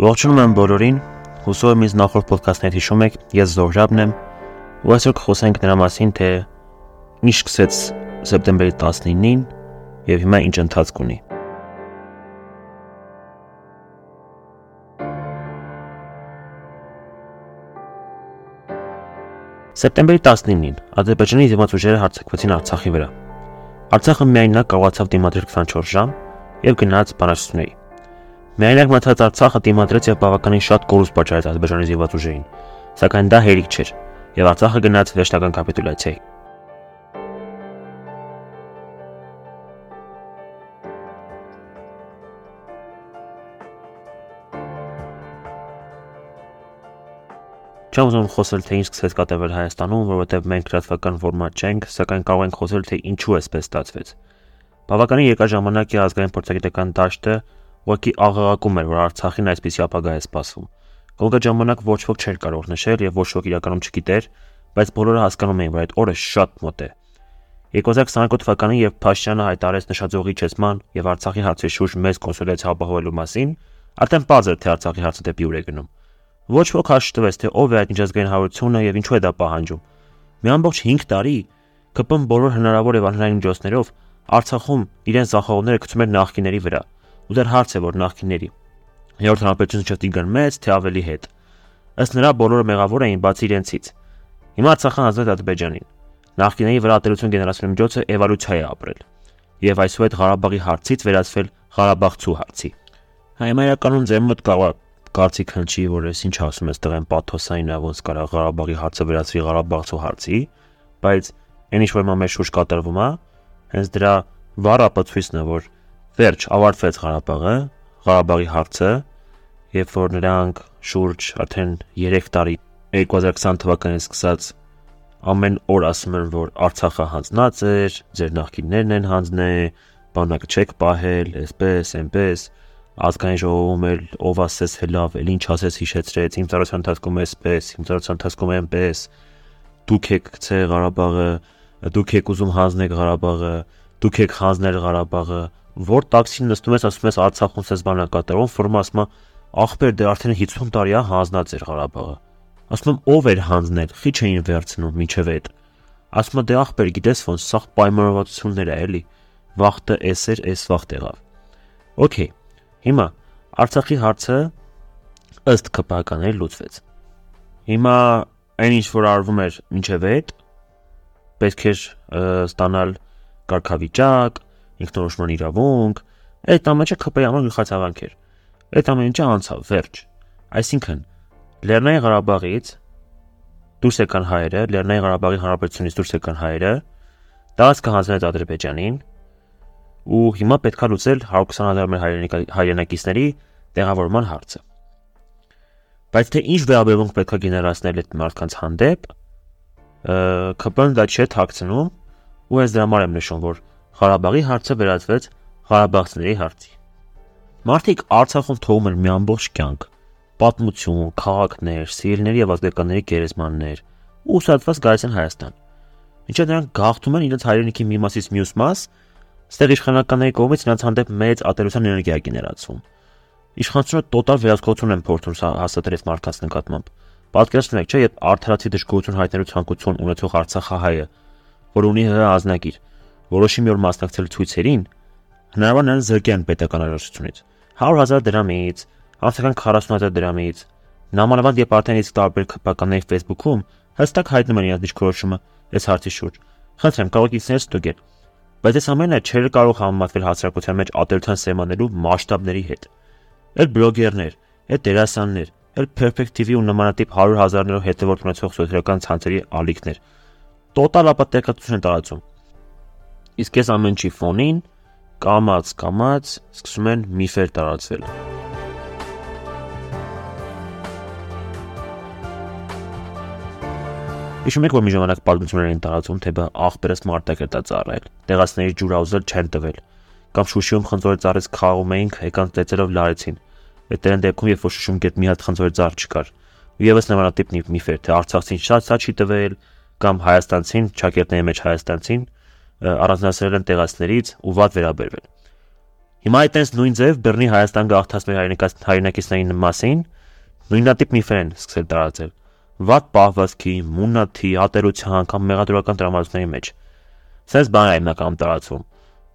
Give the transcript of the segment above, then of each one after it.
Ողջունում եմ բոլորին։ Հուսով եմ ինձ նախորդ ոդքասթներ հիշում եք։ Ես Զորժաբն եմ։ Ու այսօր կխոսենք նրա մասին, թե ինչ սկսեց սեպտեմբերի 19-ին եւ հիմա ինչ ընթացք ունի։ Սեպտեմբերի 19-ին Ադրբեջանի դիմաց ուժերը հարձակվեցին Արցախի վրա։ Արցախը միայնակ կարողացավ դիմադրել 24 ժամ եւ գնաց բանակցությունների։ Միայնակ մտած Արցախը դիմադրեց եւ բավականին շատ կորուստ պատճառեց Ադրբեջանի զինված ուժերին, սակայն դա հերիք չէր եւ Արցախը գնաց վերջնական կապիտուլյացիայի։ Չեմ ուզում խոսել թե ինչ սկսեց կատարվել Հայաստանում, որովհետև մենք լրատվական ֆորմատ չենք, սակայն կարող ենք խոսել թե ինչու էսպես ստացվեց։ Բավականին երկար ժամանակ է ազգային փորձագիտական դաշտը ուղղակի աղաղակում էր, որ Արցախին այսպիսի ապագա է սպասվում։ Գոլգա ժամանակ ոչ ոք չէր կարող նշել եւ ոչ ոք իրականում չգիտեր, բայց բոլորը հասկանում էին, որ այդ օրը շատ մոտ է։ 2022 թվականին, երբ Փաշինյանը հայտարարեց նշաձողի չեսման եւ Արցախի հարցի շուրջ մեծ կոնսոլիդացիա ապահովելու մասին, արդեն բաց էր թե Արցախի հարցը դեպի ուր է գնում։ Ոչ ոք հաշտվեց, թե ով է այդ միջազգային հարությունը եւ ինչու է դա պահանջում։ Մի ամբողջ 5 տարի ԿՊ-ն բոլոր հնարավոր եւ անհնարին միջոցներով Արցախում իրեն զախողները գցում էր նախկիների վրա ու դեռ հարց է որ նախկիների։ Երրորդ հանրապետությունը չտիգան մեծ, թե ավելի հետ։ Ըստ նրա բոլորը մեղավոր էին բացի իրենցից։ Հիմա Արցախը հանձնեց Ադրբեջանին։ Նախկիների վրա ատելություն գեներացնելու միջոցը էվոլյուցիա է ապրել։ Եվ այսուհետ Ղարաբաղի հարցից վերածվել Ղարաբաղցու հարցի։ Հիմա իրականում ձեր մոտ կարող կարծիք հնչի, որ ես ինչ ասում ես տղեն պաթոսային ոնց կարա Ղարաբաղի հարցը վերածվի Ղարաբաղցու հարցի, բայց այն ինչ որ մա մեր շուրջ կատարվում է, հենց դրա վառ ապացույցն է, որ Վերջ ավարտվեց Ղարաբաղը, Ղարաբաղի հարցը, երբ որ նրանք շուրջ արդեն 3 տարի 2020 թվականից սկսած ամեն օր ասում են, որ Արցախը հանձնած էր, ձեր նախկիններն են հանձնել, բանակը չեք պահել, այսպես, այնպես, ազգային ժողովում էլ ով ասես հելավ, էլ ինչ ասես հիշեցրեց, իմ ծառայության ընթացքում էսպես, իմ ծառայության ընթացքում այնպես, դուք եք գցե Ղարաբաղը, դուք եք ուզում հանձնել Ղարաբաղը, դուք եք հանձնել Ղարաբաղը, որ տաքսին նստում ես, ասում ես Արցախում ցես բանակատարում, ֆորմ ասում ախպեր դե արդեն 50 տարի է հանձնած էր Ղարաբաղը։ Ասում եմ ով էր հանձնել, խի չէին վերցնում միջև այդ։ Ասում դե ախպեր գիտես ոնց սա պայմանավորվածություններ է էլի։ Վախտը էս էր, էս վախտ եղավ։ Okay։ Հիմա Արցախի հարցը ըստ ԿՊԱ-կաների լուծվեց։ Հիմա այն ինչ որ արվում էր միջև այդ պետք էր ստանալ կարգավիճակ, ինքնորոշման իրավունք, այդ ամենը ԿՊ-ի համար գլխացավանք էր։ Այդ ամենը անցավ, վերջ։ Այսինքն Լեռնային Ղարաբաղից դուրս եկան հայերը, Լեռնային Ղարաբաղի հանրապետությունից դուրս եկան հայերը, տարածքը հանձնեց Ադրբեջանին, ու հիմա պետքա լուծել 120.000 մեր հայրենակիցների տեղավորման հարցը։ Բայց թե ինչ վերաբերվում պետքա գեներացնել այդ մարդկանց հանդեպ, ԿՊ-ն դա չէ թաքցնում, ու ես դրա համար եմ նշում, որ Ղարաբաղի հարցը վերածվեց Ղարաբաղցիների հարցի։ Մարդիկ Արցախում թողում են մի ամբողջ կյանք, պատմություն, քաղաքներ, սիրելիների եւ ազգականների գերեզմաններ, ու ուսացված գալիս են Հայաստան։ Ինչը նրանք գաղթում են իրենց հայրենիքի մի մասից մյուս մաս, ստեղ իշխանականների կողմից նրանց հանդեպ մեծ ատելության էներգիա գեներացվում։ Իշխանությունը տոտալ վերահսկողություն են փորձում հաստատել մարդկանց նկատմամբ։ Պատկերացնեք, չէ, երբ արդարացի դժգոհություն հայտնելու ցանկություն ունեցող Արցախահայը, որ ունի հը ազնագիր, որոշի մի օր մասնակցել ցույցերին, հնարավոր նրան զրկեն պետական արարողությունից 100.000 դրամից, անցական 40.000 դրամից։ Նամանավանդ երբ արդեն իսկ տարբեր քպականների Facebook-ում հստակ հայտնում են իրենց դիրքորոշումը այս հարցի շուրջ։ Խնդրեմ, կարող եք ինձ ստուգել։ Բայց այս ամենը չէր կարող համեմատվել հասարակության մեջ ատելության սեմանելու մասշտաբների հետ։ Էլ բլոգերներ, էլ դերասաններ, էլ Perfect TV ու նմանատիպ 100 հազարներով հետևորդ ունեցող սոցիալական ցանցերի ալիքներ։ Տոտալ ապատեկացություն են տարածում Իսկ այս ամեն ինչի ֆոնին կամած կամած սկսում են միֆեր տարածվել։ Հիշում եք, որ մի ժամանակ պատմություններ են տարածում, թե բա աղբերս մարտակերտ է ծառայել։ Տեղացիների ջուր աուզել չեն տվել։ Կամ Շուշիում խնձորի ծառից խաղում էին, եկան ծեծելով լարեցին։ Այդտեղն դեպքում, երբ որ Շուշում գետ մի հատ խնձորի ծառ չկար։ Ու եւս նմանատիպ միֆեր, թե Արցախցին շատ սա չի տվել, կամ Հայաստանցին, ճակերտների մեջ Հայաստանցին առանձնացրել են տեղացներից ու վատ վերաբերվել։ Հիմա այտենց նույն ձև Բեռնի Հայաստան գաղթած մեր հայրենակիցներին մասին նույնատիպ միֆեր են սկսել տարածել. վատ պահվածքի, մուննաթի, ատերության կամ մեղադրական տրամադրությունների մեջ։ Սենց բան է հիմնականում տարածվում,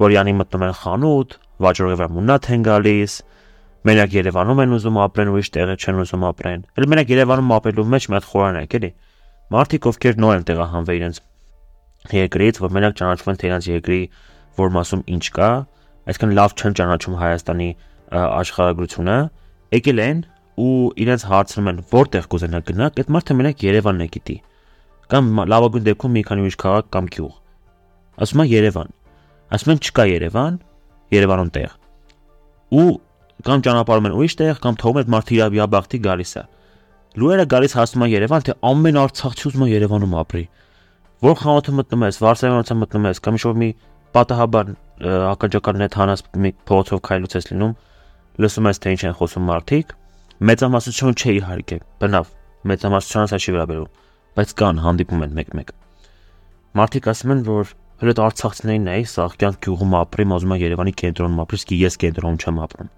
որ յանի մտնում են խանութ, վաճառողի վրա մուննաթ են գալիս, մենակ Երևանում են ուզում ապրեն, ուրիշ տեղը չեն ուզում ապրեն։ Էլ մենակ Երևանում ապրելու մեջ մի հատ խորանակ էլի։ Մարդիկ ովքեր նոր են տեղահանվել իրենց երկրից, որ մենակ ճանաչվում են թե իրենց երկրի որ մասում ինչ կա, այսինքն լավ չեն ճանաչում Հայաստանի աշխարհագրությունը, եկել են ու իրենց հարցնում են որտեղ կուզենա գնաք, այդ մարդը մենակ Երևանն է գիտի։ Կամ լավագույն դեպքում մի քանի ուրիշ քաղաք կամ գյուղ։ Ասում է Երևան։ Ասում են չկա Երևան, Երևանում տեղ։ Ու կամ ճանապարհում են ուրիշ տեղ, կամ թողում այդ մարդը իր բիաբախտի գալիս է։ Լուերը գալիս հասնում է Երևան, թե ամեն արցախցի ուզում է Երևանում ապրի։ Որ խանութը մտնում ես, Վարշավանոցը մտնում ես, կամ ինչ-որ մի պատահաբար ակաջական net հանած մի փողոցով քայլուց ես լինում, լսում ես թե ինչ են խոսում մարդիկ, մեծամասնություն չէ իհարկե, բնավ, մեծամասնությունը սա չի վերաբերում, բայց կան հանդիպում են մեկ-մեկ։ Մարդիկ ասում են, որ հենց արցախցիներին էի, Սաղկյան գյուղում ապրեմ, ուզում եմ Երևանի կենտրոնում ապրեմ, իսկ ես կենտրոնում չեմ ապրում։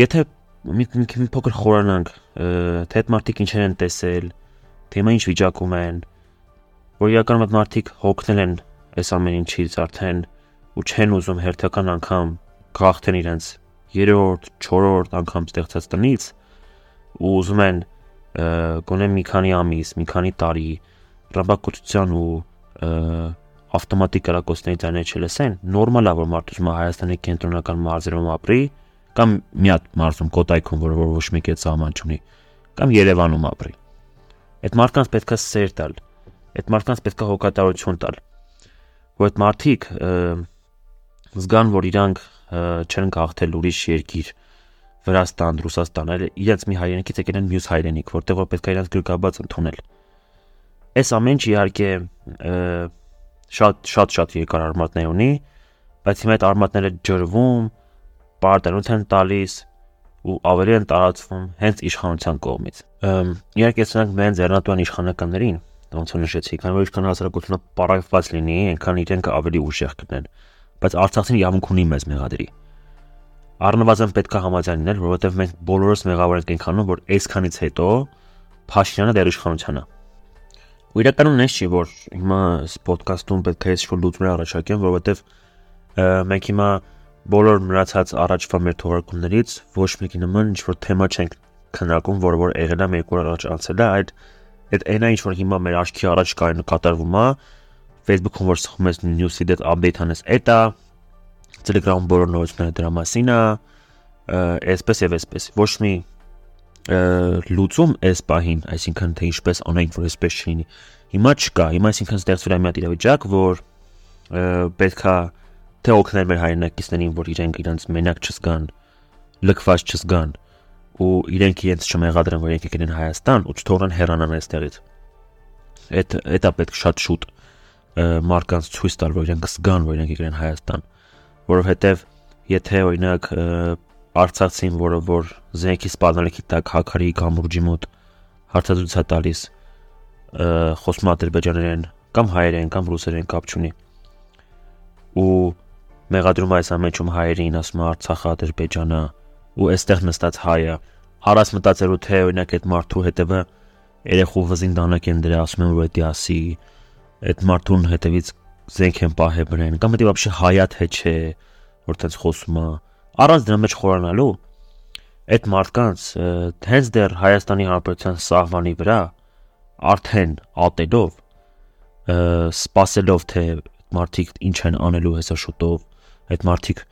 Եթե մի փոքր խորանանք, թե այդ մարդիկ ինչեր են տեսել, թե հիմա ինչ վիճակում են, որ իրականում այդ մարդիկ հոգնել են այս ամեն ինչից արդեն ու չեն ուզում հերթական անգամ գաղթեն իրենց երրորդ, չորրորդ անգամ ստեղծած տնից ու ուզում են գոնե մի քանի ամիս, մի քանի տարի ռաբակոծության ու ավտոմատիկ կրակոցների ձայներ չլսեն, նորմալ է որ մարդը ուզում է Հայաստանի կենտրոնական մարզերում ապրի կամ մի հատ մարզում Կոտայքում, որը որ ոչ մեկ է սահման չունի, կամ Երևանում ապրի։ Այդ մարդկանց պետքա սեր տալ։ Այդ մարդկանց պետքա հոգատարություն տալ։ Որ այդ մարդիկ զգան, որ իրանք չեն գաղթել ուրիշ երկիր Վրաստան, Ռուսաստան, այլ իրենց մի հայրենիքից եկել են մյուս հայրենիք, որտեղ որ պետք է իրենց գրկաբաց ընդունել։ Այս ամեն ինչ իհարկե շատ շատ շատ երկար արմատներ ունի, բայց հիմա այդ արմատները ջրվում, պարտանոց են տալիս ու ավելի են տարածվում հենց իշխանության կողմից։ Իհարկե սրանք մեն ձեռնատու են իշխանականներին, ոնց որ նշեցի, քանի որ իշխան հասարակությունը պարակված լինի, այնքան իրենք ավելի ուժեղ կնեն բայց Արցախին իրավունք ունի մեզ մեղադրի։ Առնվազն պետք է համաձայն լինել, որովհետև մենք բոլորս մեղավոր ենք այնքանում, որ այսքանից հետո Փաշինյանը դեր իշխանությանը։ Ու իրականում նես չի, որ հիմա ոդկասթում պետք է ինչ-որ լուծումներ առաջարկեմ, որովհետև մենք հիմա բոլոր մնացած առաջվա մեր թողարկումներից ոչ մեկի նման ինչ-որ թեմա չենք քննարկում, որը որ եղել է մեր կոր առաջ անցել է, այդ այդ այնա ինչ որ հիմա մեր աչքի առաջ կա նկատառվում է, Facebook-ում որ սխում ես news-ի դեպ update անես, էտա Telegram-ում բոլոր նորությունները դրա մասին է, այսպես եւ այսպես։ Ոչ մի լուծում այս պահին, այսինքն թե ինչպես անենք, որ այսպես չլինի։ Հիմա չկա, հիմա այսինքն ստեղծվել է մի հատ իրավիճակ, որ պետքա թե օգնել մեր հայրենակիցներին, որ իրենք իրենց մենակ չզգան, լքված չզգան ու իրենք իրենց չմեղադրեն, որ իրենք եկել են Հայաստան ու չթողնեն հեռանան այստեղից։ Այդ դա պետք շատ շուտ մարդկանց ցույց տալ, որ իրենք զգան, որ իրենք եկել են Հայաստան, որովհետև եթե օրինակ Արցախցին, որը որ զենքի սպառնալիքի տակ հակարի կամուրջի մոտ հարցազրույց է տալիս, խոսում ադրբեջաներեն կամ հայերեն կամ ռուսերեն կապ չունի։ Ու Մեղադրում այս ամեջում հայերին ասում է Արցախը Ադրբեջանը ու այստեղ նստած հայը հարաս մտածելու թե օրինակ այդ մարդու հետևը երեխու վզին դանակ են դրա ասում են որ դա ասի այդ մարդուն հետևից զենք են պահե բրեն կամ դա բաբշե հայա թե չէ որ տենց խոսում է առանց դրա մեջ խորանալու այդ մարդկանց հենց դեռ Հայաստանի Հանրապետության սահմանի վրա արդեն ատելով սпасելով թե մարդիկ ինչ են անելու հեսա շուտով այդ մարդիկ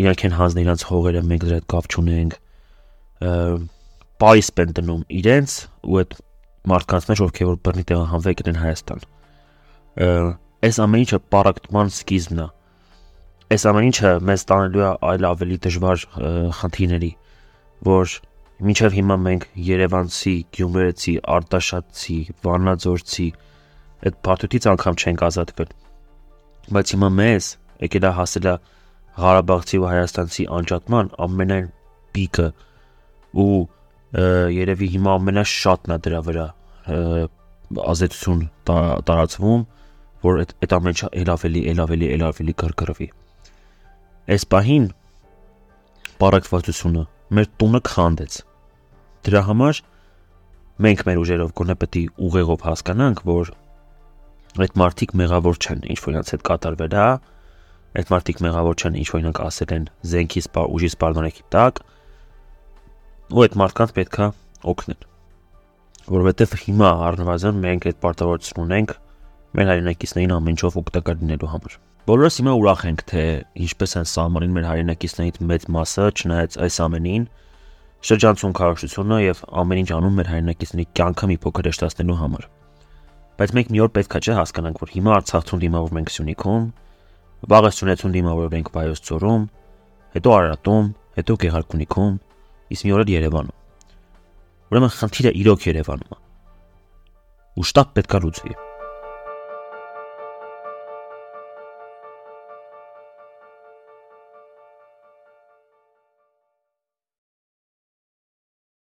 իրանք են հանձնել իրանք հողերը մենք դրա հետ կապ չունենք պայս են դնում իրենց ու այդ մարդկանց մեջ ովքեր որ բռնի տեղահանվել են Հայաստան այս ամեն ինչը պարակտման սկիզբն է այս ամեն ինչը մեզ տանելու է այլ ավելի դժվար խնդիրների որ մինչև հիմա մենք Երևանցի, Գյումրեցի, Արտաշատցի, Վանաձորցի այդ բարդությունից անգամ չենք ազատվել բայց հիմա մեզ եկել է հասել է Ղարաբաղցի ու Հայաստանցի անջատման ամենայն պիկը ու երևի հիմա ամենաշատն է դրա վրա ազդեցություն տարածվում որ այդ այդ ամենը ել ավելի, ել ավելի, ել ավելի կրկրվի։ այս պահին բարակվածությունը մեր տունը քանդեց։ Դրա համար մենք մեր ուժերով գոնե պետք է ուղեղով հասկանանք, որ այդ մարդիկ մեղավոր չեն, ինչ որ նրանց հետ կատարվել է, այդ մարդիկ մեղավոր չեն, ինչ նրանք ասել են զենքի սպա ուժի սպառնորեկի տակ, ու այդ մարդկանց պետքա օգնել որովհետև հիմա առնվազն մենք այդ պարտավորությունն ունենք մեր հայրենակիցներին ամեն ինչով օգտակար լինելու համար։ Բոլորս հիմա ուրախ ենք, թե ինչպես են սահմանին մեր հայրենակիցներից մեծ մասը, չնայած այս ամենին, շրջանցուն քարոշությունը եւ ամեն ինչ անում մեր հայրենակիցների կյանքը մի փոքր հեշտացնելու համար։ Բայց մենք մի օր պետքա չէ հասկանանք, որ հիմա Արցախցուն դիմավոր մենք Սյունիքում, վաղը Սյունեցուն դիմավոր ենք Վայոց ծորում, հետո Արարատում, հետո Գեղարքունիքում, իսկ մի օր Երևանում։ Ուրեմն խնդիրը իրոք Երևանում է։ Ու շտապ պետքա լուծվի։